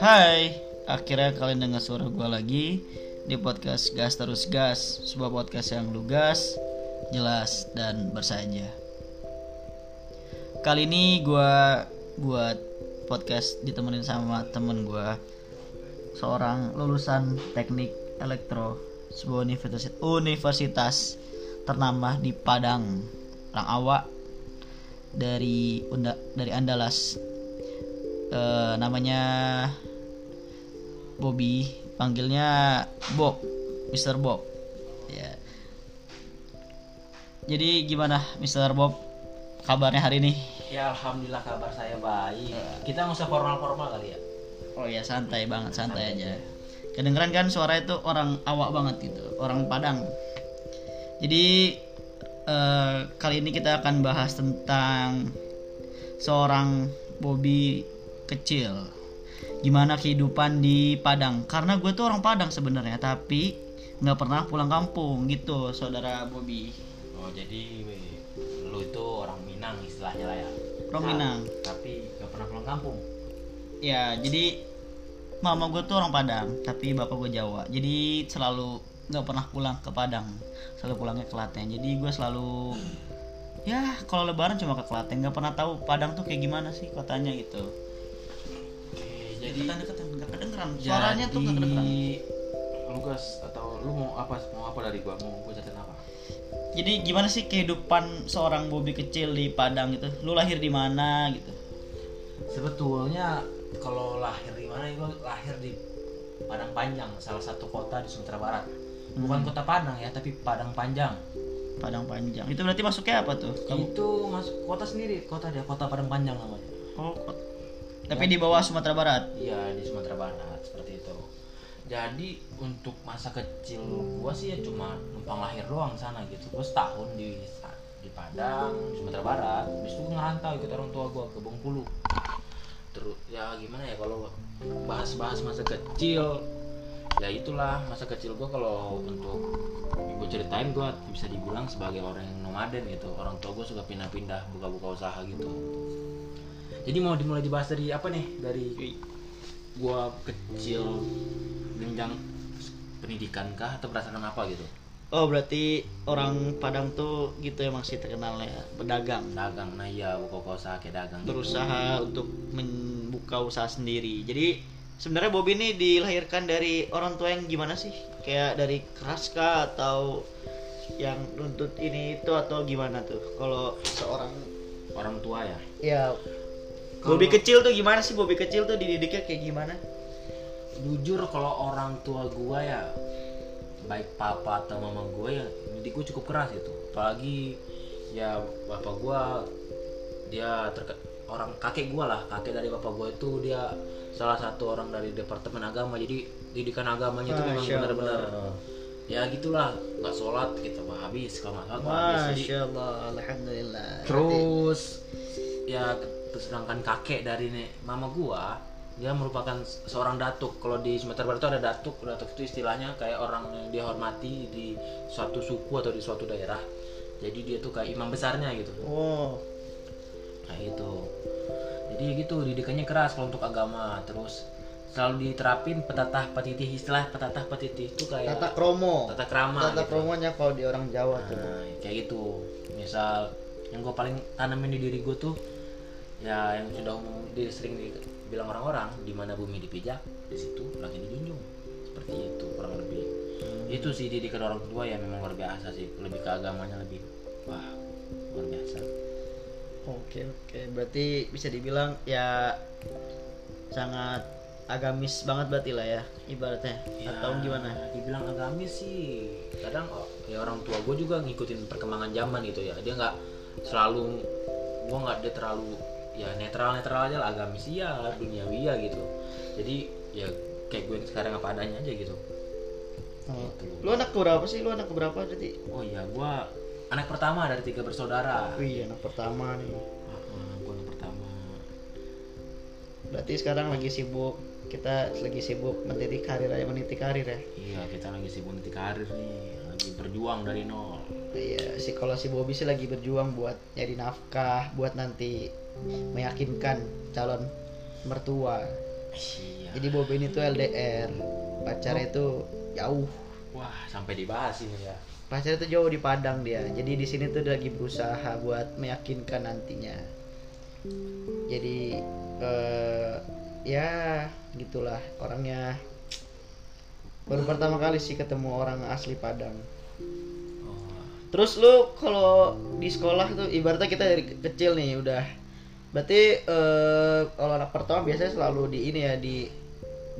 Hai, akhirnya kalian dengar suara gue lagi di podcast Gas Terus Gas, sebuah podcast yang lugas, jelas dan bersaja. Kali ini gue buat podcast ditemenin sama temen gue, seorang lulusan teknik elektro sebuah universitas universitas ternama di Padang, Awak dari Unda, dari Andalas Eh, namanya Bobby panggilnya Bob Mr. Bob ya jadi gimana Mr. Bob kabarnya hari ini Ya alhamdulillah kabar saya baik. Kita nggak usah formal-formal kali ya. oh ya santai banget santai aja kedengeran kan suara itu orang awak banget gitu orang Padang jadi eh, kali ini kita akan bahas tentang seorang Bobby kecil gimana kehidupan di Padang karena gue tuh orang Padang sebenarnya tapi nggak pernah pulang kampung gitu saudara Bobby Oh jadi lu itu orang Minang istilahnya lah ya. Orang Nah, Minang. Tapi nggak pernah pulang kampung. ya jadi mama gue tuh orang Padang tapi bapak gue Jawa jadi selalu nggak pernah pulang ke Padang selalu pulangnya ke Klaten jadi gue selalu ya kalau lebaran cuma ke Klaten nggak pernah tahu Padang tuh kayak gimana sih kotanya gitu Oke, jadi deketan nggak kedengeran suaranya tuh nggak kedengeran Lu gas atau lu mau apa mau apa dari gua? Mau gua ceritain apa? jadi gimana sih kehidupan seorang Bobby kecil di Padang gitu lu lahir di mana gitu Sebetulnya kalau lahir di mana? Gua lahir di Padang Panjang, salah satu kota di Sumatera Barat. Bukan Hmm. kota Padang ya, tapi Padang Panjang. Padang Panjang itu berarti masuknya apa tuh kamu Itu masuk kota sendiri, kota dia, kota Padang Panjang namanya. oh tapi di bawah Sumatera Barat Iya di Sumatera Barat seperti itu. Jadi untuk masa kecil gua sih ya cuma numpang lahir doang sana gitu. Gua setahun di di Padang, Sumatera Barat. Habis itu ngerantau ikut orang tua gua ke Bengkulu. Terus ya gimana ya kalau bahas-bahas masa kecil ya itulah masa kecil gua kalau untuk gue ceritain gua bisa dibilang sebagai orang yang nomaden gitu. Orang tua gue suka pindah-pindah buka-buka usaha gitu. Jadi mau dimulai dibahas dari apa nih? Dari gua kecil jenjang pendidikan kah atau berdasarkan apa gitu? Oh berarti orang Padang tuh gitu emang sih terkenalnya pedagang. Dagang nah iya buka usaha kayak dagang gitu. berusaha untuk membuka usaha sendiri. Jadi sebenarnya Bobby ini dilahirkan dari orang tua yang gimana sih? Kayak dari keras kah? Atau yang nuntut ini itu atau gimana tuh? Kalau seorang orang tua ya? Ya Kalau- Bobby kecil tuh gimana sih? Bobby kecil tuh dididiknya kayak gimana? Jujur kalau orang tua gua ya baik papa atau mama gue ya didik gue cukup keras gitu. Apalagi ya bapak gua dia terke orang kakek gua lah. Kakek dari bapak gue itu dia salah satu orang dari departemen agama. Jadi didikan agamanya itu memang benar-benar ya gitulah nggak sholat kita mah habis kalau nggak sholat mah habis. Jadi Masya Allah Alhamdulillah. Terus? ya sedangkan kakek dari nek mama gua dia merupakan seorang datuk. Kalau di Sumatera Barat itu ada datuk. Datuk itu istilahnya kayak orang yang dihormati di suatu suku atau di suatu daerah. Jadi dia tuh kayak imam besarnya gitu. Oh. Kayak itu jadi gitu didikannya keras kalau untuk agama. Terus selalu diterapin petatah petitih istilah petatah petitih itu kayak tata kromo. tata krama tata gitu. kromonya kalau di orang Jawa tuh Nah, kayak gitu. Misal yang gue paling tanamin di diri gue tuh ya yang sudah umum di, sering dibilang orang-orang di mana bumi dipijak di situ lagi dijunjung. Seperti itu kurang lebih. Itu sih didikan orang tua ya memang luar biasa sih. Lebih ke agamanya lebih wah luar biasa Oke oke, berarti bisa dibilang ya sangat agamis banget berarti lah ya ibaratnya Ya, atau gimana? dibilang agamis sih kadang oh, ya orang tua gue juga ngikutin perkembangan zaman gitu ya dia nggak selalu gue nggak dia terlalu ya netral netral aja lah agamis iya duniawi ya gitu jadi ya kayak gue sekarang apa adanya aja gitu Oh. Gitu. Lu anak berapa sih? Lu anak berapa berarti? oh iya gue anak pertama dari tiga bersaudara Wih anak pertama nih. gue anak pertama Berarti sekarang lagi sibuk kita lagi sibuk meniti karir aja meniti karir ya. iya kita lagi sibuk nanti karir nih lagi berjuang dari nol Iya, si kalau si Bobby sih lagi berjuang buat nyari nafkah, buat nanti meyakinkan calon mertua. Iya. Jadi Bobby ini tuh LDR, pacarnya itu jauh. Wah, sampai dibahas ini ya. Pacarnya tuh jauh di Padang dia. Jadi di sini tuh lagi berusaha buat meyakinkan nantinya. Jadi eh, ya gitulah orangnya. Baru pertama kali sih ketemu orang asli Padang. Terus lu kalau di sekolah tuh ibaratnya kita dari ke- kecil nih udah berarti eh, kalau anak pertama biasanya selalu di ini ya di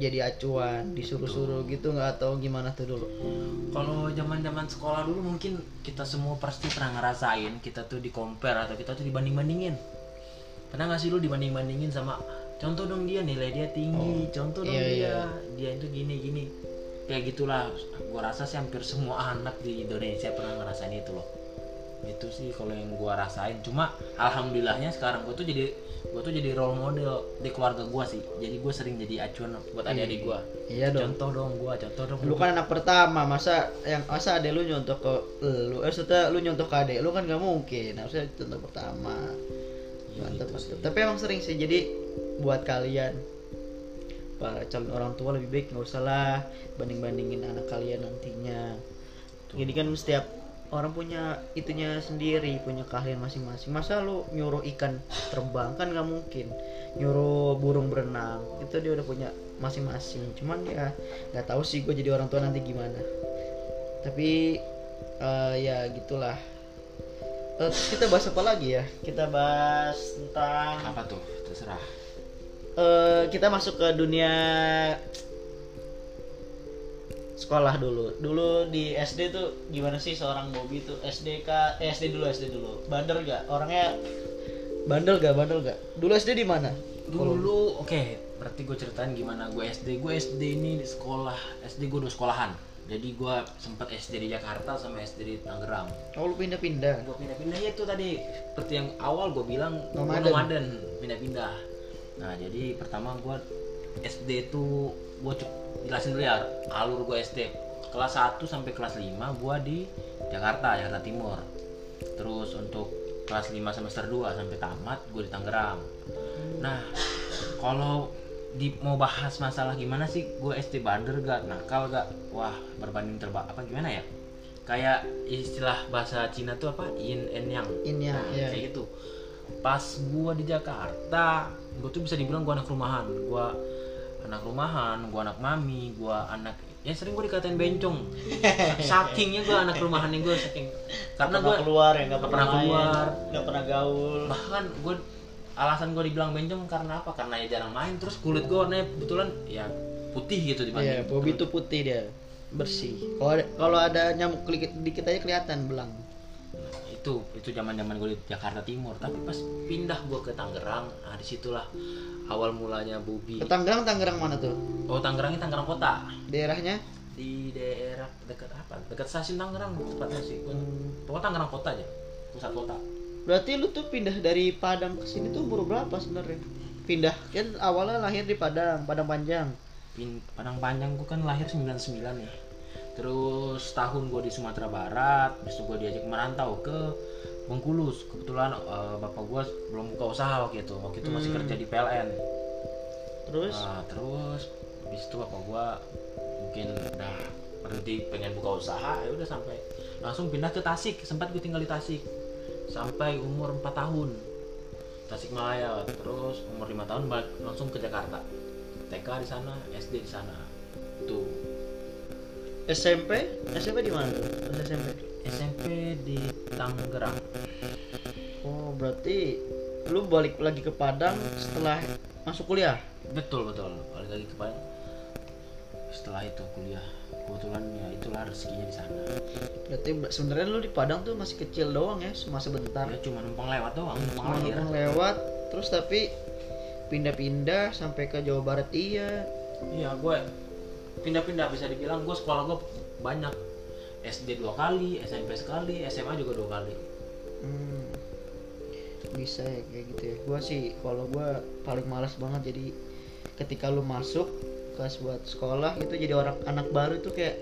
jadi acuan disuruh-suruh gitu nggak atau gimana tuh dulu Kalau zaman-zaman sekolah dulu mungkin kita semua pasti pernah ngerasain kita tuh di compare atau kita tuh dibanding-bandingin. Pernah nggak sih lu dibanding-bandingin sama contoh dong dia nilai dia tinggi, contoh dong iya, dia iya. dia itu gini gini. Kayak gitulah. Gua rasa sih hampir semua anak di Indonesia pernah ngerasain itu loh. Itu sih kalau yang gua rasain. Cuma alhamdulillahnya sekarang gua tuh jadi gua tuh jadi role model di keluarga gua sih. Jadi gua sering jadi acuan buat adik-adik gua. iya dong. Contoh dong gua, contoh dong. lu kan anak pertama masa yang masa adek lu nyontoh ke lu? Eh maksudnya lu nyontoh ke adek lu kan nggak mungkin. Harusnya contoh pertama. Ya, mantap gitu mantap tapi emang sering sih. Jadi buat kalian para calon orang tua lebih baik nggak usah lah banding bandingin anak kalian nantinya. Jadi kan setiap orang punya itunya sendiri punya keahlian masing-masing. Masa lu nyuruh ikan terbang? Kan nggak mungkin. Nyuruh burung berenang. Itu dia udah punya masing-masing. Cuman ya nggak tahu sih gue jadi orang tua nanti gimana. Tapi eh, ya gitulah. Terus kita bahas apa lagi ya? Kita bahas tentang apa tuh? Terserah. eh kita masuk ke dunia sekolah dulu. Dulu di SD tuh gimana sih seorang Bobby tuh SD kah? Eh, SD dulu SD dulu. Bandel gak? Orangnya bandel gak? Bandel gak? Dulu SD di mana? Dulu oke, berarti gue ceritain gimana gue SD. Gue SD ini di sekolah, SD gue dua sekolahan. Jadi gue sempat SD di Jakarta sama SD di Tangerang. Oh lu pindah-pindah. Gue pindah-pindah ya itu tadi seperti yang awal gue bilang Nomaden. nomaden pindah-pindah. Nah jadi pertama gue SD itu gue jelasin dulu ya alur gue SD kelas 1 sampai kelas 5 gue di Jakarta Jakarta Timur. Terus untuk kelas 5 semester 2 sampai tamat gue di Tangerang. Nah kalau di mau bahas masalah gimana sih gue SD bandel gak nakal gak? Wah berbanding terbang apa gimana ya? Kayak istilah bahasa Cina tuh apa? Yin and yang. Yin yang, Nah, iya. kayak gitu. Pas gua di Jakarta gua tuh bisa dibilang gua anak rumahan. Gua anak rumahan gua anak mami gua anak ya sering gua dikatain bencong sakingnya gua anak rumahannya gua saking karena gua keluar ya, nggak pernah pernah keluar. nggak pernah gaul. bahkan gua alasan gua dibilang bencong karena apa karena ya jarang main terus kulit gua warnanya kebetulan ya putih gitu dibanding Iya, Bobby tuh putih dia, bersih. Kalau ada, kalau ada nyamuk dikit, dikit aja kelihatan belang. Itu itu zaman zaman gue di Jakarta Timur tapi pas pindah gue ke Tangerang nah di situlah awal mulanya Bobby Ke Tangerang, Tangerang mana tuh? oh Tangerang ini Tangerang kota Daerahnya? di daerah dekat apa dekat stasiun Tangerang tepatnya sih Gua- pokoknya Tangerang kota aja pusat kota Berarti lu tuh pindah dari Padang ke sini tuh umur berapa sebenarnya? Pindah kan awalnya lahir di Padang, Padang Panjang. Pin Padang Panjang gue kan lahir 99 ya terus tahun gue di Sumatera Barat itu gue diajak merantau ke Bengkulu kebetulan eh, bapak gue belum buka usaha waktu itu. Waktu itu masih Hmm. kerja di PLN Terus? Nah, terus habis itu bapak gua mungkin udah berhenti pengen buka usaha ya udah sampai langsung pindah ke Tasik. Sempat gue tinggal di Tasik sampai umur 4 tahun. Tasik Malaya terus umur 5 tahun balik langsung ke Jakarta. TK di sana SD di sana. Tuh SMP? SMP di mana tuh? Pas SMP. SMP di Tangerang Oh, berarti lu balik lagi ke Padang setelah masuk kuliah. betul betul balik lagi ke Padang setelah itu kuliah kebetulan ya itulah rezekinya di sana Berarti sebenarnya lu di Padang tuh masih kecil doang ya, cuma sebentar. ya cuma numpang lewat doang numpang numpang lewat, terus tapi pindah-pindah sampai ke Jawa Barat iya. Iya, gue pindah-pindah bisa dibilang gue sekolah gue banyak SD dua kali, SMP sekali, SMA juga dua kali. Hmm, bisa ya kayak gitu ya. Gua sih kalau gua paling malas banget jadi ketika lu masuk ke sebuah sekolah itu jadi orang anak baru itu kayak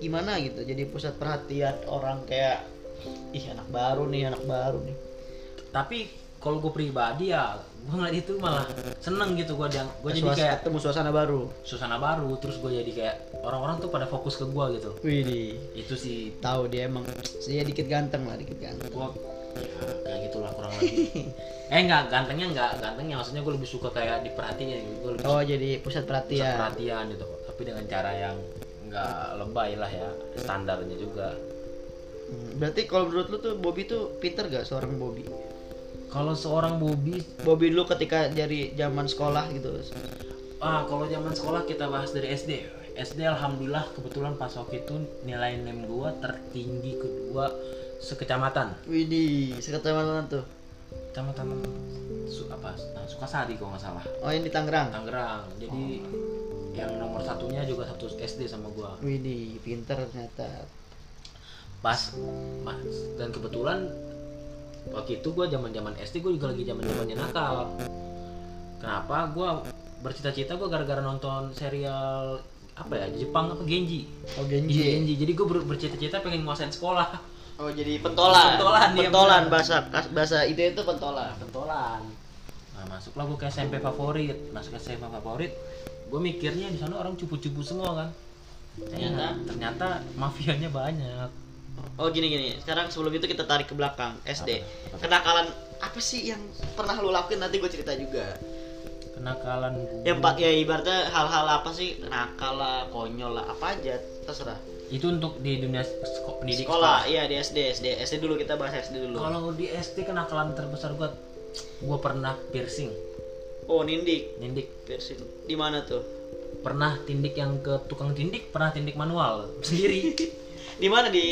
gimana gitu. Jadi pusat perhatian orang kayak ih anak baru nih anak baru nih tapi kalau gue pribadi ya gue ngeliat itu malah seneng gitu gue yang gue jadi kayak ketemu suasana baru. suasana baru terus gue jadi kayak orang-orang tuh pada fokus ke gue gitu. Widih. Itu sih. Tahu dia emang dia dikit ganteng lah dikit ganteng. Gue ya kayak gitulah kurang lebih. Eh nggak gantengnya nggak gantengnya maksudnya gue lebih suka kayak diperhatiin gue lebih oh jadi pusat pusat perhatian perhatian gitu. Tapi dengan cara yang nggak lebay lah ya standarnya juga. Hmm, berarti kalau menurut lu tuh Bobby tuh pinter gak seorang Bobby kalau seorang Bobby Bobby dulu ketika dari zaman sekolah gitu. Ah kalau zaman sekolah kita bahas dari SD SD alhamdulillah kebetulan pas waktu itu nilai nem gua tertinggi kedua sekecamatan. Widih sekecamatan tuh. Kecamatan su apa? Nah, Sukasari kalau nggak salah. Oh yang di Tangerang? Tangerang. Jadi yang nomor satunya juga satu SD sama gua. Widih pinter ternyata. Pas mas dan kebetulan waktu itu gue zaman zaman SD gue juga lagi zaman zamannya nakal. Kenapa? Gue bercita-cita gue gara-gara nonton serial apa ya? Jepang apa? Genji. Oh Iya, Genji. Genji jadi gue bercita-cita pengen nguasain sekolah. Oh jadi pentolan. Pentolan, iya, pentolan benar. bahasa bahasa itu itu pentolan. Pentolan. Nah masuklah gue ke SMP favorit. Masuk ke SMP favorit gue mikirnya di sana orang cupu-cupu semua kan? Ternyata? ternyata mafianya banyak Oh gini gini. Sekarang sebelum itu kita tarik ke belakang SD. Kenakalan apa sih yang pernah lu lakuin nanti gue cerita juga. kenakalan Ya pak ya ibaratnya hal-hal apa sih nakal lah, konyol lah, apa aja terserah. itu untuk di dunia sko- pendidik Sekolah, iya di SD, SD, SD dulu kita bahas SD dulu. Kalau di SD kenakalan terbesar gua gua pernah piercing, Oh nindik, tindik. piercing. Di mana tuh? Pernah tindik yang ke tukang tindik, pernah tindik manual sendiri. Di mana di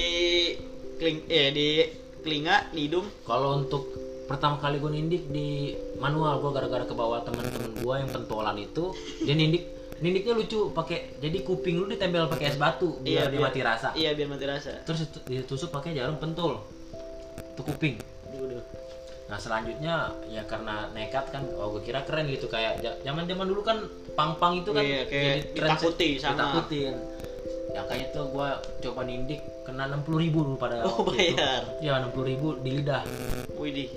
kling, eh di telinga, di hidung. Kalau untuk pertama kali gue nindik di manual gua gara-gara ke bawah teman-teman gua yang pentolan itu dia nindik nindiknya lucu pakai jadi kuping lu ditempel pakai es batu biar dia mati rasa Iya biar mati rasa. terus itu- ditusuk pakai jarum pentul itu kuping. Nah selanjutnya ya karena nekat kan, oh gue kira keren gitu kayak zaman zaman dulu kan pang-pang itu kan Iya, kayak tren- ditakuti sama. ditakutin. Ya kayak itu gue coba nindik kena 60 ribu dulu pada Oh, waktu itu. bayar. Ya 60 ribu di lidah. Widih.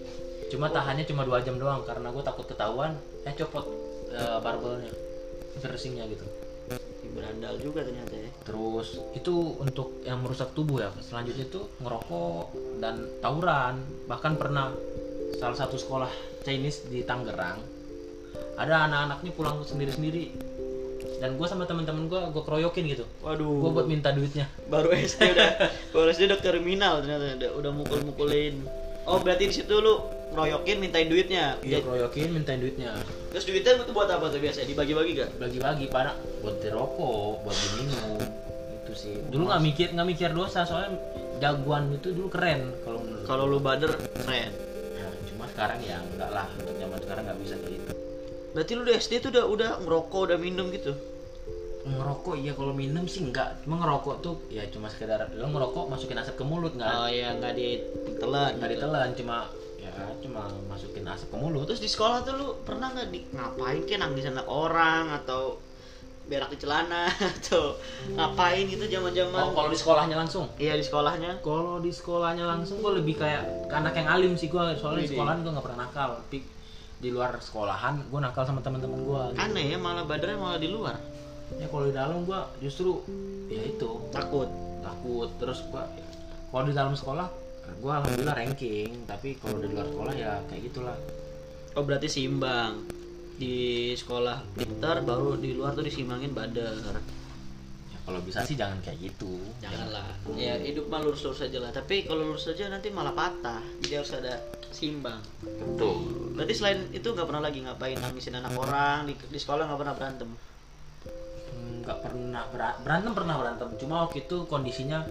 Cuma tahannya cuma dua jam doang karena gue takut ketahuan. Eh copot eh, barbelnya, piercingnya gitu. Berandal juga ternyata ya. Terus itu untuk yang merusak tubuh ya. Selanjutnya itu ngerokok dan tawuran. Bahkan pernah salah satu sekolah Chinese di Tangerang ada anak-anaknya pulang sendiri-sendiri dan gue sama teman-teman gue gue keroyokin gitu. Waduh. gue buat minta duitnya. Baru SD udah baru SD udah kriminal ternyata udah, udah mukul-mukulin. Oh berarti di situ lu ngeroyokin mintain duitnya? Iya keroyokin mintain duitnya. Terus duitnya itu buat apa tuh biasa dibagi-bagi gak bagi-bagi pada buat beli rokok buat beli minum. Itu sih. Dulu nggak mikir nggak mikir dosa soalnya jagoan itu dulu keren kalau kalau lu bader keren. Nah, cuma sekarang ya enggak lah. Untuk zaman sekarang nggak bisa kayak gitu. Berarti lu di SD tuh udah udah ngerokok udah minum gitu ngerokok iya. Kalau minum sih enggak cuma ngerokok tuh ya cuma sekedar lo ngerokok masukin asap ke mulut nggak oh ya nggak ditelan nggak gitu. ditelan cuma ya cuma masukin asap ke mulut. Terus di sekolah tuh lu pernah nggak di ngapain kayak nangis anak orang atau berak di celana atau ngapain gitu zaman-zaman? Oh kalau di sekolahnya langsung? Iya di sekolahnya. Kalau di sekolahnya langsung gue lebih kayak ke anak yang alim sih gue soalnya di Widih. sekolahan gue nggak pernah nakal. Tapi di luar sekolahan gue nakal sama teman-teman gue aneh ya malah badernya malah di luar ya kalau di dalam gue justru ya itu takut takut terus gua kalau di dalam sekolah gua alhamdulillah ranking tapi kalau di luar sekolah ya kayak gitulah Oh berarti seimbang di sekolah pintar baru di luar tuh disimbangin bader. ya kalau bisa sih jangan kayak gitu Janganlah. Ya hidup mah lurus-lurus aja lah. Tapi kalau lurus aja nanti malah patah. Jadi harus ada seimbang. betul Berarti selain itu nggak pernah lagi ngapain nangisin anak orang di, di sekolah nggak pernah berantem. Nggak pernah bera- berantem pernah berantem cuma waktu itu kondisinya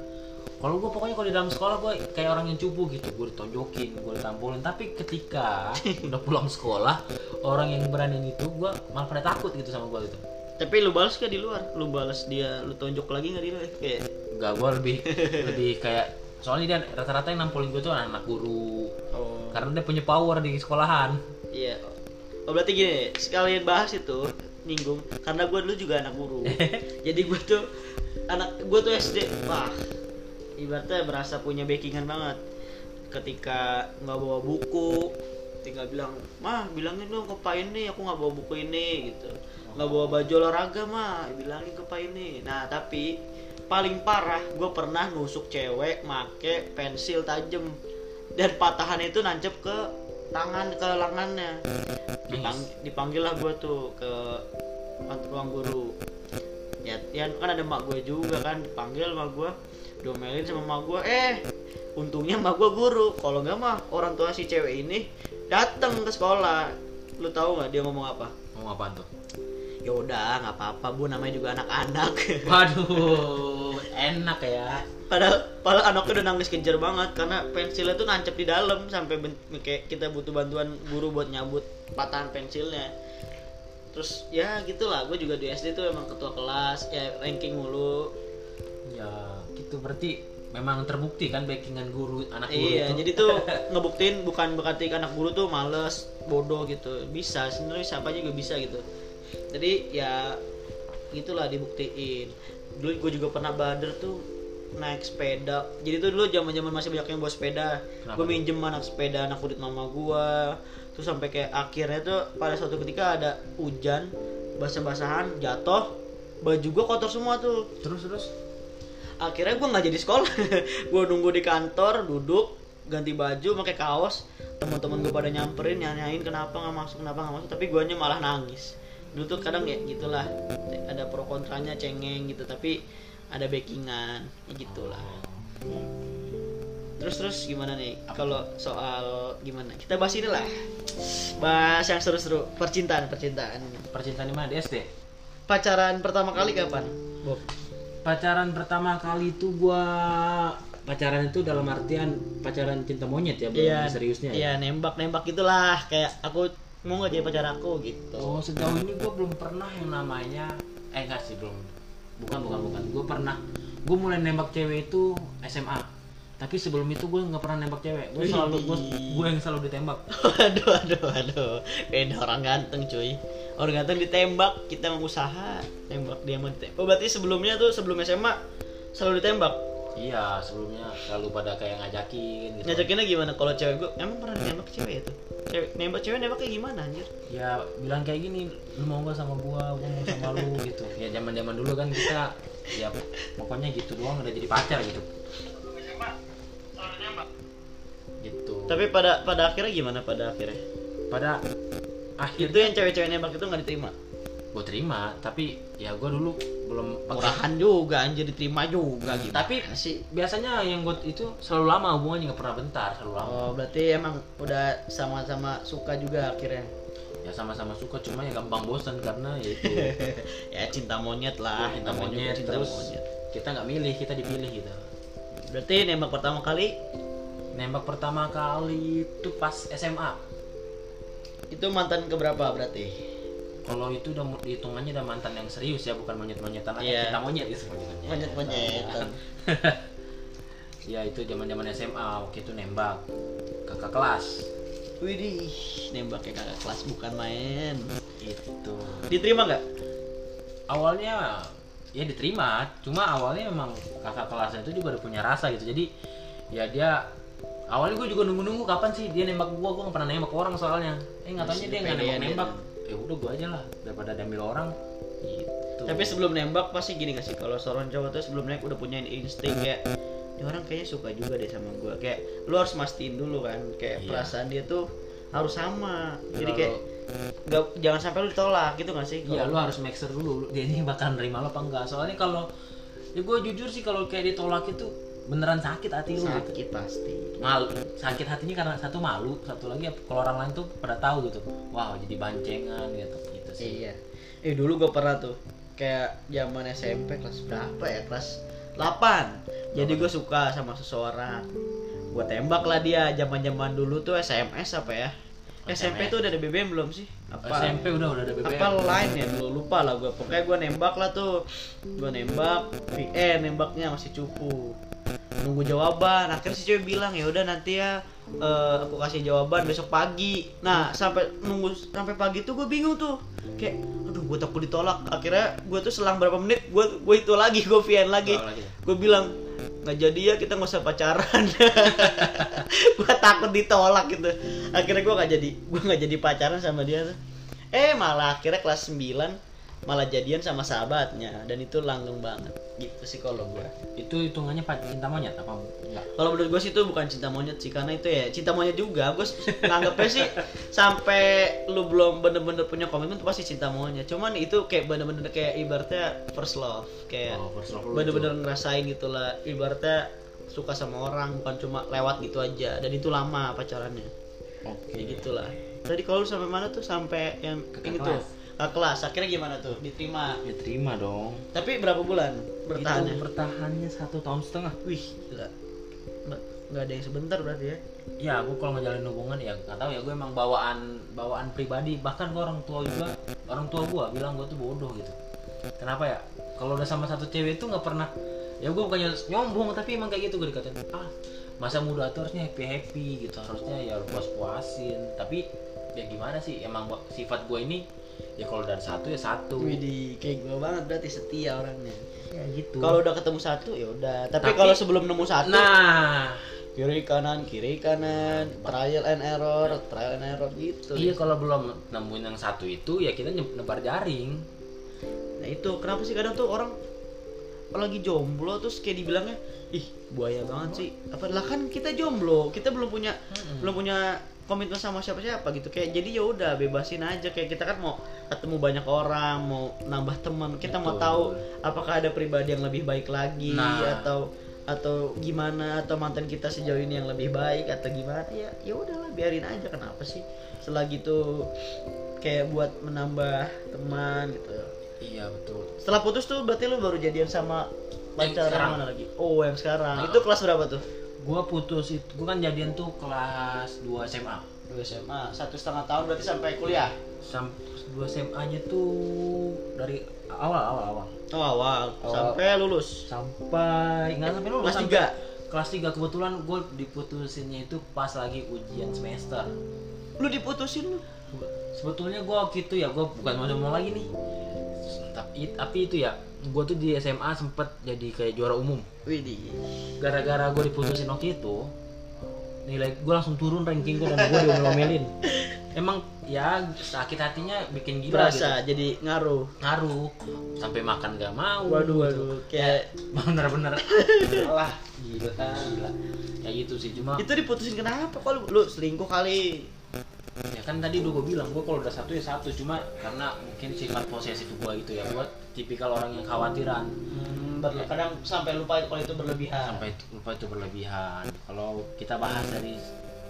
kalau gue pokoknya kalau di dalam sekolah gue kayak orang yang cupu gitu gue ditonjokin gue ditampolin tapi ketika udah pulang sekolah orang yang berani itu gue malah pada takut gitu sama gue gitu Tapi lu balas gak di luar? Lu balas dia, lu tonjok lagi nggak dia? Kayak Enggak, gue lebih lebih kayak soalnya dia rata-rata yang nampolin gue tuh anak guru oh karena dia punya power di sekolahan iya. Oh berarti gini, sekalian bahas itu nyinggung. Karena gue dulu juga anak guru. Jadi gue tuh anak gue tuh SD, wah ibaratnya berasa punya backingan banget. ketika nggak bawa buku tinggal bilang mah bilangin dong ke pak ini aku nggak bawa buku ini gitu. Nggak bawa baju olahraga mah bilangin ke pak ini. Nah tapi paling parah gue pernah nusuk cewek make pensil tajam. Dan patahan itu nancep ke tangan ke lengannya Dipang, dipanggil lah gue tuh ke ruang guru. Ya, ya kan ada mak gue juga kan dipanggil sama gue domelin sama mak gue eh untungnya mak gue guru. Kalau nggak mah orang tua si cewek ini datang ke sekolah. Lu tahu nggak dia ngomong apa? Mau apaan tuh? Ya udah nggak apa-apa bu. Namanya juga anak-anak. Waduh, enak ya. padahal padahal anaknya udah nangis kejar banget karena pensilnya tuh nancep di dalam sampai kayak kita butuh bantuan guru buat nyabut patahan pensilnya. Terus ya gitulah. Gue juga di SD tuh emang ketua kelas ya ranking mulu. Ya, gitu. Berarti memang terbukti kan backingan guru anak guru iya itu. jadi tuh ngebuktiin bukan berarti anak guru tuh males bodoh gitu. Bisa sebenarnya siapa juga bisa gitu jadi ya gitulah dibuktiin. Dulu gue juga pernah bader tuh naik sepeda. Jadi tuh dulu zaman zaman masih banyak yang bawa sepeda. Gue minjem anak sepeda anak kulit mama gue terus sampai kayak akhirnya tuh pada suatu ketika ada hujan basah-basahan jatuh baju gue kotor semua tuh. Terus terus. akhirnya gue nggak jadi sekolah. Gue nunggu di kantor duduk ganti baju pakai kaos. Teman-teman gue pada nyamperin nanyain kenapa nggak masuk kenapa nggak masuk. Tapi guanya malah nangis dulu tuh kadang ya gitulah ada pro kontranya cengeng gitu tapi ada backingan ya gitulah. Terus terus gimana nih? Kalau soal gimana? Kita bahas ini lah. Bahas yang seru-seru. Percintaan percintaan. Percintaan di mana? Di SD? pacaran pertama kali kapan? Bob. Pacaran pertama kali itu gua pacaran itu dalam artian pacaran cinta monyet ya, belum Iya, seriusnya ya. Iya, nembak nembak gitulah. Kayak aku mau nggak jadi pacar aku gitu. Oh, sejauh ini gua belum pernah yang namanya eh enggak sih belum. Bukan bukan bukan. Gua pernah gua mulai nembak cewek itu SMA. Tapi sebelum itu gue nggak pernah nembak cewek. Gue selalu gue, gue yang selalu ditembak. aduh, aduh, aduh. Beda orang ganteng cuy. Orang ganteng ditembak, kita mau usaha tembak dia mau ditembak. Oh, berarti sebelumnya tuh sebelum SMA selalu ditembak. Iya, sebelumnya selalu pada kayak ngajakin gitu. Ngajakinnya gimana kalau cewek gue? Emang pernah nembak cewek itu? Cewek nembak cewek nembaknya gimana anjir? Ya bilang kayak gini, lu mau gak sama gua, gua mau sama lu gitu. Ya zaman-zaman dulu kan kita ya pokoknya gitu doang udah jadi pacar gitu. Gitu. Tapi pada pada akhirnya gimana pada akhirnya? pada Itu akhirnya yang cewek-cewek nembak itu nggak diterima. Gue terima, tapi ya gua dulu belum Murahan juga anjir diterima juga gitu. Tapi sih biasanya yang gue itu selalu lama hubungannya nggak pernah bentar, selalu lama. Oh, berarti emang udah sama-sama suka juga akhirnya. Ya sama-sama suka, cuma ya gampang bosan karena ya itu ya cinta monyet lah, Ya, cinta monyet cinta terus monyet. kita nggak milih, kita dipilih gitu. Berarti nembak pertama kali Nembak pertama kali itu pas SMA. itu mantan keberapa berarti? Kalau itu udah hitungannya udah mantan yang serius ya, bukan monyet-monyetan lagi. Iya. Kita monyet gitu monyet-monyet. Monyet-monyetan. Ya itu zaman-zaman SMA waktu itu nembak kakak kelas. Widih, nembak kayak kakak kelas bukan main. Itu. Diterima nggak? Awalnya ya diterima, cuma awalnya memang kakak kelasnya itu juga udah punya rasa gitu. Jadi ya dia awalnya gue juga nunggu-nunggu kapan sih dia nembak gua, gua gak pernah nembak orang soalnya. Eh nggak taunya dia nggak nembak-nembak. Ya udah gua aja lah daripada diambil orang. Gitu. Tapi sebelum nembak pasti gini gak sih? Kalau seorang cowok tuh sebelum nembak udah punya insting kayak ini orang kayaknya suka juga deh sama gua. Kayak lu harus mastiin dulu kan, kayak Iya. perasaan dia tuh harus sama. Jadi kayak nggak jangan sampai lu ditolak gitu gak sih? Iya, Kalau- lu harus make sure dulu dia ini bakal nerima lo apa enggak. Soalnya kalau ya gue jujur sih kalau kayak ditolak itu beneran sakit hati lu gitu. sakit pasti. Malu, sakit hatinya karena satu malu, satu lagi ya kalau orang lain tuh pada tahu gitu. Wow, jadi bancengan gitu gitu sih. Iya. Eh dulu gue pernah tuh kayak zaman SMP kelas berapa ya? Kelas 8. Jadi gue suka sama seseorang. Gue tembak lah dia zaman-zaman dulu tuh SMS apa ya? SMP tuh udah ada BBM belum sih? Apa SMP udah udah ada BBM. apa line ya dulu lupa lah gue pokoknya gue nembak lah tuh gue nembak VN nembaknya masih cupu nunggu jawaban. Akhirnya si cewek bilang ya udah nanti ya eh, aku kasih jawaban besok pagi. Nah sampai nunggu sampai pagi tuh gue bingung tuh. Kayak aduh gue takut ditolak. Akhirnya gue tuh selang berapa menit gue gue itu lagi gue VN lagi. Lagi. gue bilang nggak jadi ya kita nggak usah pacaran. Gue takut ditolak gitu. Akhirnya gue nggak jadi gue nggak jadi pacaran sama dia tuh. Eh malah akhirnya kelas 9 malah jadian sama sahabatnya dan itu langgeng banget. Gitu sih kalau gue itu hitungannya cinta monyet apa enggak? Kalau menurut gue sih itu bukan cinta monyet sih karena itu ya cinta monyet juga. Gue nganggapnya sih sampai lu belum bener-bener punya komitmen tuh pasti cinta monyet. Cuman itu kayak bener-bener kayak ibaratnya first love kayak Oh, first love lu bener-bener ngerasain gitu lah. Ibaratnya suka sama orang bukan cuma lewat gitu aja. Dan itu lama pacarannya. Oke. Kayak gitulah. Tadi kalau sampai mana tuh? Sampai yang Ke ini tuh ke kelas akhirnya gimana tuh? Diterima. Ya terima dong. Tapi berapa bulan bertahannya? Itu bertahannya satu tahun setengah. Wih gila. Nggak ada yang sebentar berarti ya? Ya gue kalau ngejalin hubungan ya nggak tahu ya gue emang bawaan bawaan pribadi. Bahkan gue orang tua juga orang tua gue bilang gue tuh bodoh gitu. Kenapa ya? Kalau udah sama satu cewek itu nggak pernah ya gue bukannya nyombong tapi emang kayak gitu gue dikatain ah masa muda tuh harusnya happy happy gitu harusnya ya lu puas puasin tapi ya gimana sih emang sifat gue ini ya kalau dari satu ya satu Widih, kayak gue banget berarti setia orangnya. ya gitu Kalau udah ketemu satu ya udah. Tapi, Tapi- kalau sebelum nemu satu, nah kiri kanan kiri kanan, trial and error, trial and error gitu. iya kalau belum nemuin yang satu itu ya kita nebar jaring Nah itu kenapa sih kadang tuh orang lagi jomblo terus kayak dibilangnya ih buaya banget sih. Apa lah kan kita jomblo, kita belum punya belum punya komitmen sama siapa-siapa gitu. Kayak jadi ya udah bebasin aja. Kayak kita kan mau ketemu banyak orang mau nambah teman. Kita mau Betul. tahu apakah ada pribadi yang lebih baik lagi Nah. atau atau gimana atau mantan kita sejauh ini yang lebih baik atau gimana. Ya ya udahlah biarin aja. Kenapa sih? Selagi itu kayak buat menambah teman gitu. Iya betul. Setelah putus tuh berarti lu baru jadian sama Yang pacar sekarang. mana lagi? Oh yang sekarang. Ah. itu kelas berapa tuh gua putus itu gua kan jadian tuh kelas 2 SMA dua SMA satu setengah tahun berarti sampai kuliah? Sampai 2 SMA nya tuh dari awal awal awal. Oh awal. Awal. sampai lulus? Sampai nggak sampai lulus kelas tiga? kelas 3 kebetulan gue diputusinnya itu pas lagi ujian semester. Lu diputusin lu? Sebetulnya gue waktu itu ya gue bukan mau ngomong lagi nih. Tapi tapi itu ya gue tuh di SMA sempet jadi kayak juara umum. Widih. Gara-gara gue diputusin waktu itu nilai gue langsung turun ranking gue dan gue diomel-omelin. Emang ya sakit hatinya bikin gila gitu. berasa jadi ngaruh. Ngaruh. Sampai makan gak mau waduh gitu. waduh kayak bener-bener. Alah gila gila. Ya gitu sih cuma itu diputusin kenapa? Kok lu, lu selingkuh kali ya kan tadi udah gue bilang gue kalau udah satu ya satu. Cuma karena mungkin sifat posesif gue gitu ya gue tipikal orang yang khawatiran. Hmm, berle- kadang sampai lupa kalau itu berlebihan. Sampai itu- lupa itu berlebihan. Kalau kita bahas dari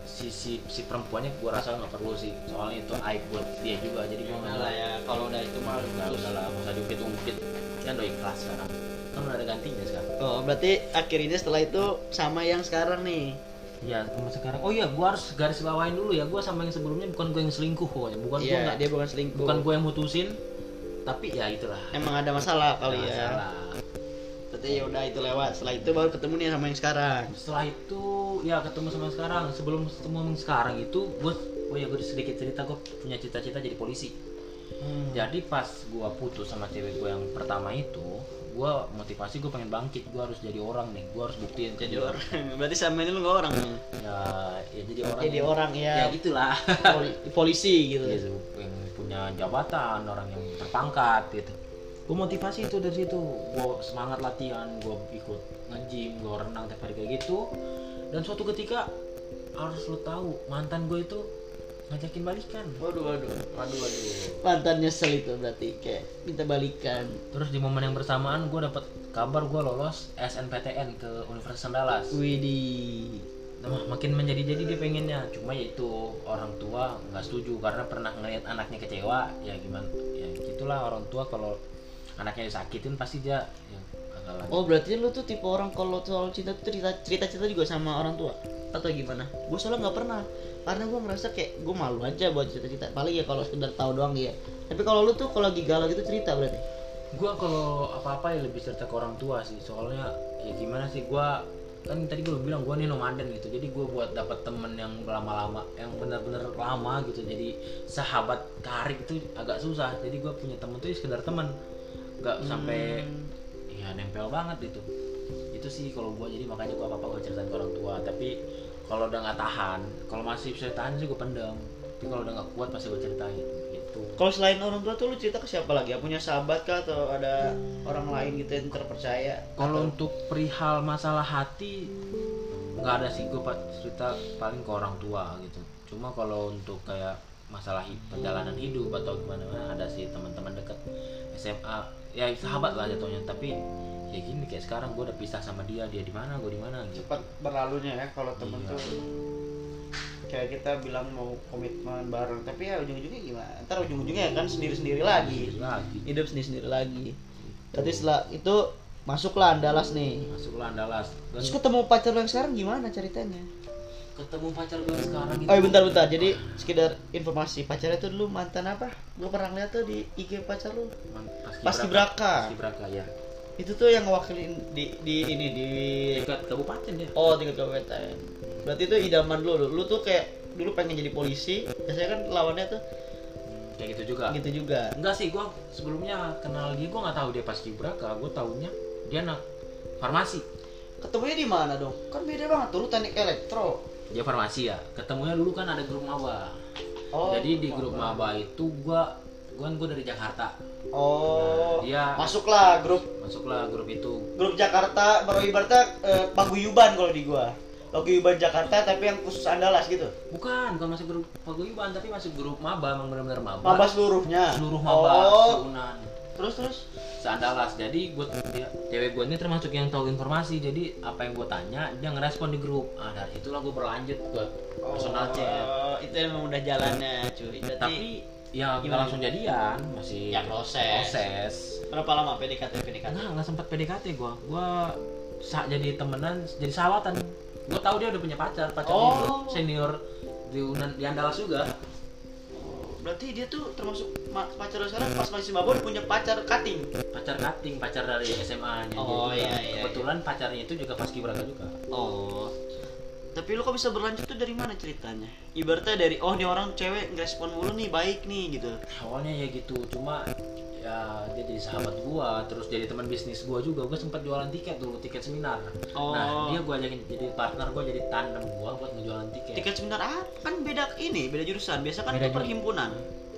sisi si perempuannya gue rasa nggak perlu sih. Soalnya itu aib buat dia juga jadi gue nggak lah ya kalau udah itu mah nggak usah lah nggak usah diungkit-ungkit. Kan udah ikhlas sekarang. Kan udah ada gantinya sekarang. Oh berarti akhirnya setelah itu sama yang sekarang nih ya sama sekarang. Oh iya gue harus garis bawain dulu ya. Gue sama yang sebelumnya bukan gue yang selingkuh pokoknya. Bukan gue iya nggak dia bukan selingkuh. bukan gue yang mutusin tapi ya itulah. Emang ada masalah kali Nggak ya. salah. berarti ya udah itu lewat. Setelah itu baru ketemu nih sama yang sekarang. Setelah itu ya ketemu sama yang sekarang. Sebelum ketemu yang sekarang itu gue oh ya gue sedikit cerita. Gue punya cita-cita jadi polisi. Hmm. jadi pas gue putus sama cewek gue yang pertama itu gue motivasi gue pengen bangkit gue harus jadi orang nih gue harus buktiin ke jadi dia. orang. Berarti sama ini lu nggak orang nih? Ya ya jadi orang jadi yang- orang ya, ya gitulah. Poli- polisi gitu. Gitu yang punya jabatan orang yang berpangkat gitu. Gue motivasi itu dari situ. Gue semangat latihan gue ikut nge-gym gue renang tiap hari kayak gitu. Dan suatu ketika harus lo tahu mantan gue itu ngajakin balikan. Waduh waduh waduh waduh. Mantan nyesel itu berarti kayak minta balikan. Terus di momen yang bersamaan gue dapat kabar gue lolos SNPTN ke Universitas Andalas. Widih. Nah, makin menjadi-jadi dia pengennya. Cuma ya itu orang tua nggak setuju. Karena pernah ngeliat anaknya kecewa ya gimana? Ya gitulah orang tua kalau anaknya disakitin pasti dia ya kagak lagi. Oh berarti lu tuh tipe orang kalau soal cinta tuh cerita cerita cerita juga sama orang tua? Atau gimana? Gue soalnya nggak pernah karena gue merasa kayak gue malu aja buat cerita cerita paling ya kalau sekedar tahu doang ya. Tapi kalau lu tuh kalau lagi galau gitu cerita berarti? gua kalau apa-apa ya lebih cerita ke orang tua sih. Soalnya ya gimana sih gua kan tadi gue bilang gua nih nomaden gitu. Jadi gua buat dapat temen yang lama-lama yang benar-benar lama gitu. Jadi sahabat karib itu agak susah. Jadi gua punya temen tuh ya sekedar temen. Nggak sampai Hmm. ya nempel banget itu. Gitu sih kalau gua. Jadi makanya gua apa apa gua ceritain ke orang tua. Tapi kalau udah nggak tahan kalau masih bisa tahan sih gua pendam. Tapi kalau udah nggak kuat pasti gua ceritain gitu. Kalau selain orang tua tuh lu cerita ke siapa lagi? Punya sahabat kah atau ada orang lain gitu yang terpercaya? kalau untuk perihal masalah hati nggak ada sih. Pa- cerita paling ke orang tua gitu. Cuma kalau untuk kayak masalah perjalanan hidup atau gimana ada sih teman-teman deket SMA ya sahabat lah jatuhnya. Tapi ya gini kayak sekarang gua udah pisah sama dia dia di mana gua di mana gitu. Cepat berlalunya ya kalau temen Iya. tuh. Kayak kita bilang mau komitmen bareng tapi ya ujung-ujungnya gimana? Ntar ujung-ujungnya kan sendiri-sendiri lagi. Lagi. Hidup sendiri-sendiri lagi. Berarti setelah itu masuklah Andalas nih. Masuklah Andalas. Dan terus ketemu pacar lo yang sekarang gimana ceritanya? Ketemu pacar gue sekarang gitu oh iya bentar-bentar jadi sekedar informasi. Pacarnya tuh dulu mantan apa? Gue pernah lihat tuh di IG pacar lu. Man- Paskibraka. Paskibraka ya itu tuh yang ngewakilin di di ini di dekat kabupaten dia Oh tingkat kabupaten. Berarti itu idaman lu, lu tuh kayak dulu pengen jadi polisi, biasanya kan lawannya tuh kayak gitu juga gitu juga. enggak sih gue sebelumnya kenal dia gue nggak tahu dia Paskibraka gue taunya dia anak farmasi Ketemunya di mana dong? Kan beda banget tuh, lu teknik elektro. dia farmasi ya ketemunya dulu kan ada grup maba Oh. jadi di grup maba itu gue gue gue dari Jakarta Oh. Nah, dia- masuklah grup masuklah grup itu grup Jakarta, baru ibaratnya eh, paguyuban kalau di gua. Paguyuban Jakarta tapi yang khusus Andalas gitu. bukan bukan masuk grup paguyuban tapi masuk grup maba emang benar-benar maba Maba seluruhnya. seluruh maba Oh. seunan Terus terus. seandalas jadi gue dia, cewek gue ini termasuk yang tahu informasi jadi apa yang gue tanya dia ngerespon di grup ah dari itulah gue berlanjut buat personal chat Oh, itu emang udah jalannya, cuy. Berarti tapi ya nggak Gimana? langsung jadian masih Ya, proses. proses berapa lama PDKT PDKT? nggak nggak sempat PDKT gue gue saat jadi temenan jadi sahabatan gue tahu dia udah punya pacar pacarnya Oh. itu senior di Unan di Andalas juga Berarti dia tuh termasuk ma- pacar sekarang pas masih mabuk punya pacar cutting. pacar cutting pacar dari SMA nya Oh, iya, iya, kebetulan pacarnya itu juga paskibraka juga Oh. Tapi lu kok bisa berlanjut tuh dari mana ceritanya? Ibaratnya dari oh nih orang cewek ngerespon mulu nih baik nih gitu. awalnya ya gitu cuma ya dia jadi sahabat gua terus jadi teman bisnis gua juga gua sempat jualan tiket dulu tiket seminar Oh. nah dia gua ajakin jadi partner gua jadi tandem gua buat ngejualan tiket, Tiket seminar ah kan beda ini, beda jurusan. Biasa kan Beda itu perhimpunan.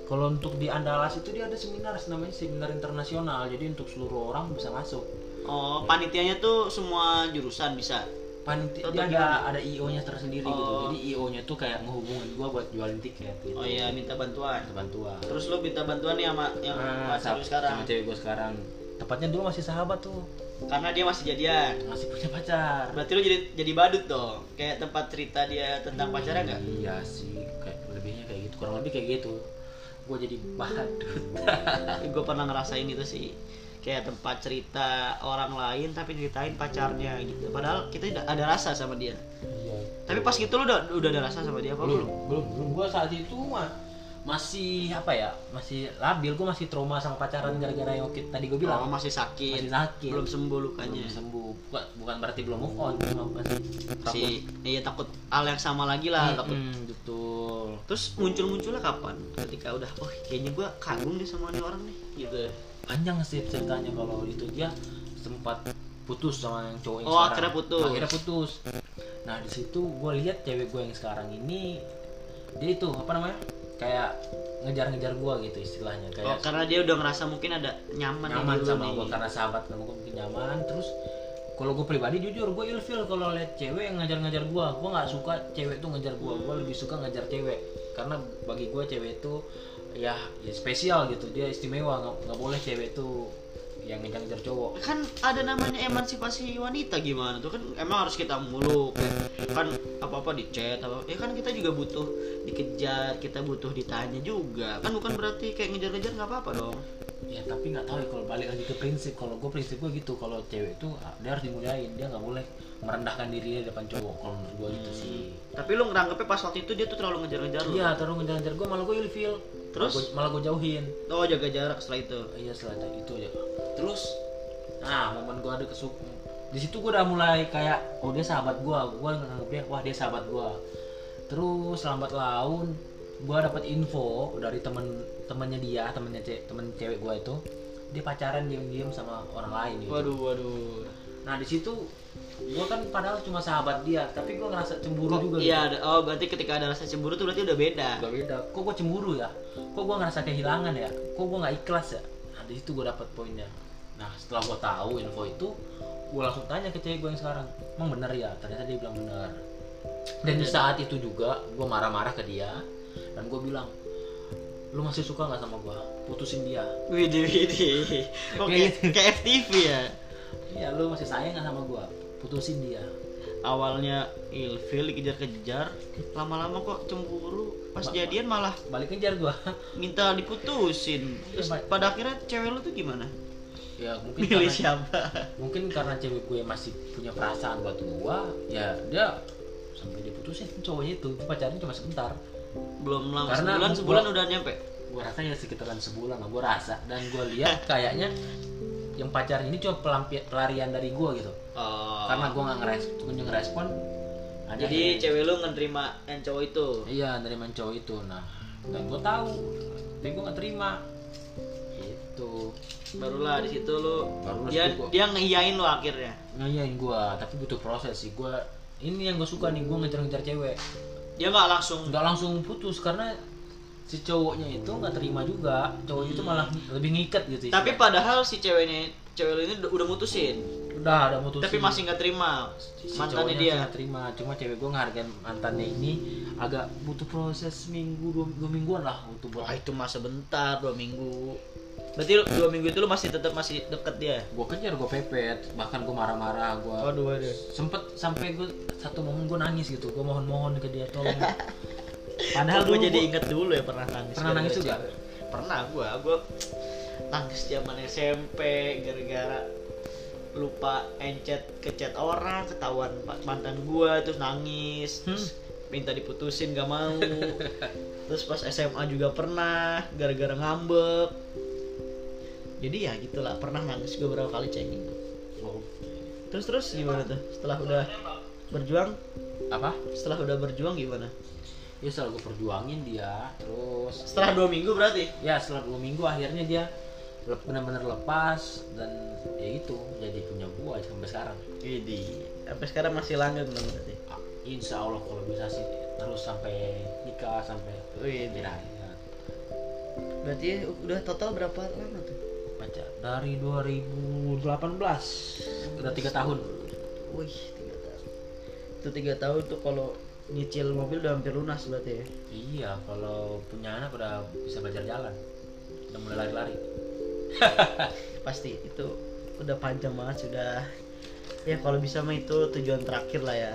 kalau untuk di Andalas itu dia ada seminar namanya seminar internasional jadi untuk seluruh orang bisa masuk Oh, panitianya tuh semua jurusan bisa. Panitia dia ada ada io nya tersendiri gitu Oh. jadi io nya tuh kayak ngehubungin gua buat jualin tiket gitu Oh iya, minta bantuan. Minta bantuan Terus lu minta bantuan nih sama yang Ah, pacar lu sama, sekarang. sama cewek gua sekarang tepatnya dulu masih sahabat tuh Karena dia masih jadian. masih punya pacar Berarti lu jadi jadi badut dong. Kayak tempat cerita dia tentang pacarnya enggak? Iya sih, kayak lebihnya kayak gitu, kurang lebih kayak gitu. Gue jadi badut. gue pernah ngerasain itu sih kayak tempat cerita orang lain tapi ceritain pacarnya gitu padahal kita tidak ada rasa sama dia Iya. tapi pas gitu lu udah udah ada rasa sama dia apa Belum, belum belum. Gue saat itu mah masih apa ya, masih labil. Gue masih trauma sama pacaran gara-gara yang tadi gue oh, bilang. masih sakit Masih sakit. belum sembuh lukanya Belum sembuh. Bukan, bukan berarti belum move on, cuma masih si iya takut hal yang sama lagi lah takut Mm, betul. terus muncul munculnya kapan ketika udah oh kayaknya gue kagum nih sama ini orang nih gitu Panjang sih ceritanya kalau itu dia sempat putus sama yang cowok yang Oh, sekarang. akhirnya putus. Akhirnya putus. Nah di situ gue lihat cewek gue yang sekarang ini dia itu apa namanya kayak ngejar-ngejar gue gitu istilahnya oh, kayak karena dia udah ngerasa mungkin ada nyaman, nyaman sama gue karena sahabat gue mungkin nyaman terus kalau gue pribadi jujur gue ilfil kalau lihat cewek yang ngajar-ngajar gue gue nggak suka cewek tuh ngejar gue gue lebih suka ngejar cewek karena bagi gue cewek itu ya, ya spesial gitu. Dia istimewa nggak boleh cewek tuh yang ngejar-ngejar cowok. Kan ada namanya emansipasi wanita gimana tuh? Kan emang harus kita muluk kan? Apa apa di chat apa ya kan kita juga butuh dikejar kita butuh ditanya juga. Kan bukan berarti kayak ngejar-ngejar nggak apa-apa dong. Ya tapi nggak tahu ya kalau balik lagi ke prinsip. Kalau gue prinsip gue gitu kalau cewek tuh ah, dia harus dimuliain. Dia nggak boleh merendahkan diri dia di depan cowok kalau menurut gue gitu sih. Tapi lu ngeranggapnya pas waktu itu dia tuh terlalu ngejar-ngejar lu? Iya terus ngejar-ngejar gue malah gue ilfil Terus? Malah gua- malah gue jauhin. Oh jaga jarak setelah itu? Iya setelah itu, itu aja. Terus nah momen gue ada kesuk di situ gue udah mulai kayak oh dia sahabat gue gue nganggap dia wah dia sahabat gue terus lambat laun gue dapat info dari temen temennya dia temennya ce temen cewek gue itu. Dia pacaran diam-diam sama orang lain gitu. Waduh waduh. Nah di situ gue kan padahal cuma sahabat dia tapi gue ngerasa cemburu Kok- juga iya gitu. oh berarti ketika ada rasa cemburu tuh berarti udah beda. Gak beda. Kok gue cemburu ya? Kok gue ngerasa kehilangan ya? Kok gue nggak ikhlas ya? Nah di situ gue dapet poinnya. Nah setelah gue tahu info itu gue langsung tanya ke cewek gue yang sekarang. Emang bener ya? Ternyata dia bilang bener. Dan di saat itu juga gue marah-marah ke dia dan gue bilang lu masih suka nggak sama gue putusin dia. Widih, widih. Kayak kayak, kayak FTV ya? iya lu masih sayang nggak sama gue putusin dia Awalnya ilfil dikejar-kejar, lama-lama kok cemburu. Pas jadian malah balik kejar gue minta diputusin. Terus Pak. pada akhirnya cewek lu tuh gimana? ya mungkin Milih karena, siapa? mungkin karena cewek gue masih punya perasaan buat gue ya dia sampai diputusin cowoknya itu pacaran cuma sebentar Belum lama Karena sebulan, gua- sebulan udah nyampe. gue rasa ya sekitaran sebulan lah gue rasa dan gue lihat kayaknya yang pacar ini cuma pelampi- pelarian dari gue gitu Oh. karena gue nggak ngerespon kunjung ngerespon ada Jadi cewek lu ngerima yang cowok itu. iya dari cowok itu. Nah dan gue tahu. Tapi gue nggak terima. Itu Barulah di situ lu Barulah dia gua- dia ngehiyain lu akhirnya. ngayain gue tapi butuh proses sih. Gue ini yang gue suka nih gue ngejar-ngejar cewek. Dia nggak langsung nggak langsung putus karena si cowoknya itu nggak terima juga. Cowok itu malah lebih ngikat gitu Tapi padahal si ceweknya cewek lu ini udah mutusin. Udah ada mutusin Tapi masih nggak terima si mantannya dia. nggak terima cuma cewek gue ngehargain mantannya ini agak butuh proses minggu dua, dua mingguan lah untuk buat Wah itu masa bentar dua minggu. Berarti lu- dua minggu itu lu masih tetap masih deket dia. gue kejar gue pepet bahkan gue marah-marah gue Waduh waduh. sempet sampai gue satu momen gue nangis gitu gue mohon-mohon ke dia tolong Padahal gue jadi inget dulu ya pernah nangis. Pernah nangis juga? Pernah gua, gua nangis zaman SMP gara-gara lupa encet ke chat orang ketahuan mantan gua terus nangis Hmm. terus minta diputusin gak mau. Terus pas SMA juga pernah gara-gara ngambek. Jadi ya gitulah pernah nangis gue beberapa kali cengin Wow. terus terus gimana tuh? Setelah udah berjuang? Apa? Setelah udah berjuang gimana? Ya setelah gue perjuangin dia terus setelah dua minggu berarti? Ya setelah dua minggu akhirnya dia benar-benar lepas dan ya itu jadi punya gua sampai sekarang Jadi sampai sekarang masih langgeng dong berarti. Ah, insya Allah kalau bisa sih terus sampai nikah sampai Wih, ya, ya. berarti udah total berapa lama tuh? Baca dari 2018 udah tiga tahun Wih, tiga tahun. Itu tiga tahun tuh kalau nyicil mobil udah hampir lunas berarti ya. iya kalau punya anak udah bisa belajar jalan udah mulai lari-lari Pasti itu udah panjang banget sudah. Ya kalau bisa mah itu tujuan terakhir lah ya.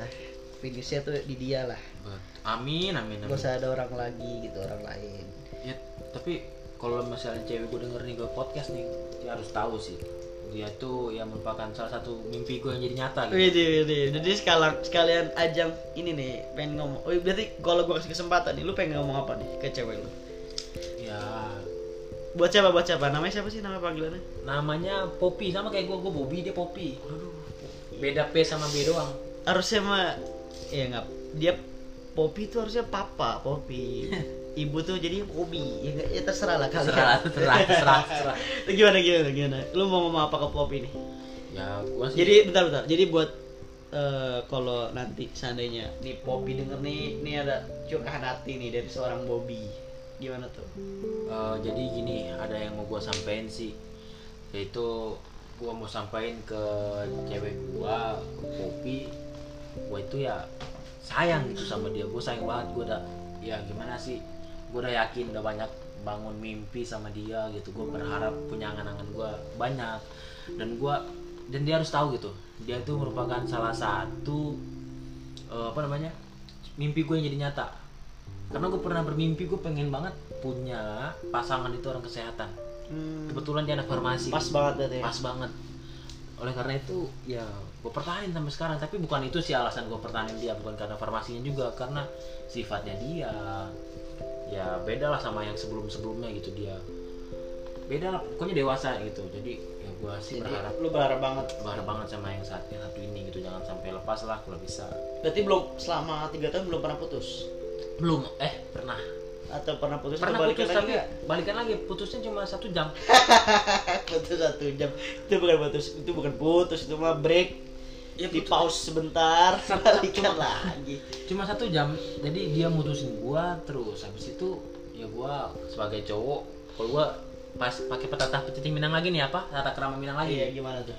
Finishnya tuh di dia lah. Bet- amin amin Gak amin usah ada orang lagi gitu orang lain. ya tapi kalau misalnya cewek gue denger nih gue podcast nih dia harus tahu sih dia tuh ya merupakan salah satu mimpi gue yang jadi nyata gitu Wih, wih, jadi sekalian sekalian ajang ini nih pengen ngomong. Oh, berarti kalau gua kasih kesempatan nih, lu pengen ngomong apa nih ke cewek lu? Buat siapa? Buat siapa? Namanya siapa sih nama panggilannya? namanya Poppy sama kayak gue gue Bobby dia Poppy beda P sama B doang Harusnya mah ya nggak dia Poppy itu harusnya papa Poppy. Ibu tuh jadi Poppy. Ya, ya terserah lah kalian. terserah terserah terserah, terserah. gimana gimana gimana? Lu mau ngomong apa ke Poppy nih? ya gue sih Jadi bentar bentar. Jadi buat eh, kalau nanti seandainya nih Poppy denger nih, nih ada curahan hati nih dari seorang Bobby. Gimana tuh? eh, jadi gini ada yang mau gue sampein sih. Yaitu gue mau sampein ke cewek gue ke Poppy. Gue itu ya sayang gitu sama dia. Gue sayang banget gue udah ya gimana sih? Gue udah yakin udah banyak bangun mimpi sama dia gitu. Gue berharap punya angan-angan gue banyak. Dan gue dan dia harus tahu gitu. Dia itu merupakan salah satu eh, apa namanya mimpi gue yang jadi nyata karena gue pernah bermimpi gue pengen banget punya pasangan itu orang kesehatan. Kebetulan dia anak farmasi. Pas banget berarti ya. pas banget. Oleh karena itu ya gue pertahanin sampai sekarang. Tapi bukan itu sih alasan gue pertahanin dia bukan karena farmasinya juga. Karena sifatnya dia ya beda lah sama yang sebelum sebelumnya gitu dia. Beda lah pokoknya dewasa gitu. Jadi ya gue sih Jadi berharap lu berharap banget. berharap banget sama yang saat yang satu ini gitu. Jangan sampai lepas lah kalau bisa. Berarti belum selama tiga tahun belum pernah putus belum eh pernah. Atau pernah putus pernah putus lagi tapi balikan lagi putusnya cuma satu jam. Putus satu jam. Itu bukan putus itu bukan putus itu mah break. Ya, di putus- pause sebentar balikan cuma- lagi. Cuma satu jam jadi dia mutusin gua terus habis itu ya gua sebagai cowok kalau gua pas pakai petatah petiting minang lagi nih apa? Tata kerama minang lagi. Iya gimana tuh?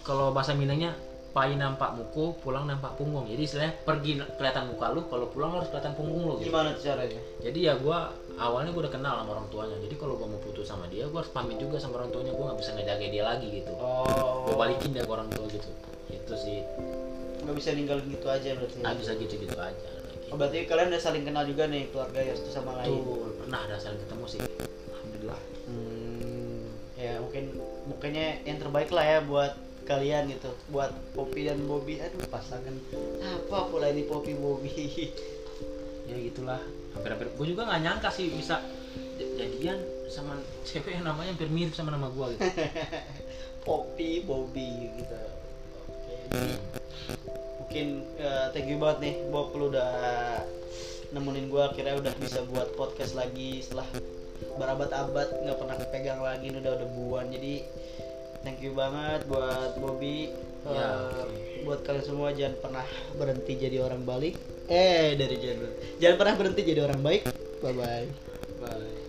Kalau bahasa minangnya pai nampak muku pulang nampak punggung. Jadi istilahnya pergi kelihatan muka lu kalau pulang harus kelihatan punggung lu gitu. Gimana tuh caranya? Jadi ya gua awalnya gua udah kenal sama orang tuanya. Jadi kalau gua mau putus sama dia gua harus pamit juga sama orang tuanya. Gua nggak bisa ngejaga dia lagi gitu. Oh. Gua balikin dia ke orang tua gitu. Itu sih. Nggak bisa ninggalin gitu aja berarti nggak bisa gitu gitu aja oh, berarti kalian udah saling kenal juga nih keluarga ya satu sama lain? Betul, pernah ada saling ketemu sih. Alhamdulillah. Hmm, ya mungkin mukanya yang terbaik lah ya buat kalian gitu buat Poppy dan Bobby. Aduh pasangan apa pula ini Poppy Bobby? Ya gitulah. Hampir-hampir. Gue juga nggak nyangka sih bisa jadian sama cewek yang namanya hampir mirip sama nama gue gitu. Poppy Bobby gitu. Oke. Jadi mungkin eh, thank you banget nih Bob lu udah nemenin gua. Akhirnya udah bisa buat podcast lagi setelah berabad-abad nggak pernah pegang lagi ini udah udah buan. Jadi thank you banget buat Bobby. Eh, Ya, oke. buat kalian semua jangan pernah berhenti jadi orang balik. Eh dari jangan jangan pernah berhenti jadi orang baik. Bye bye bye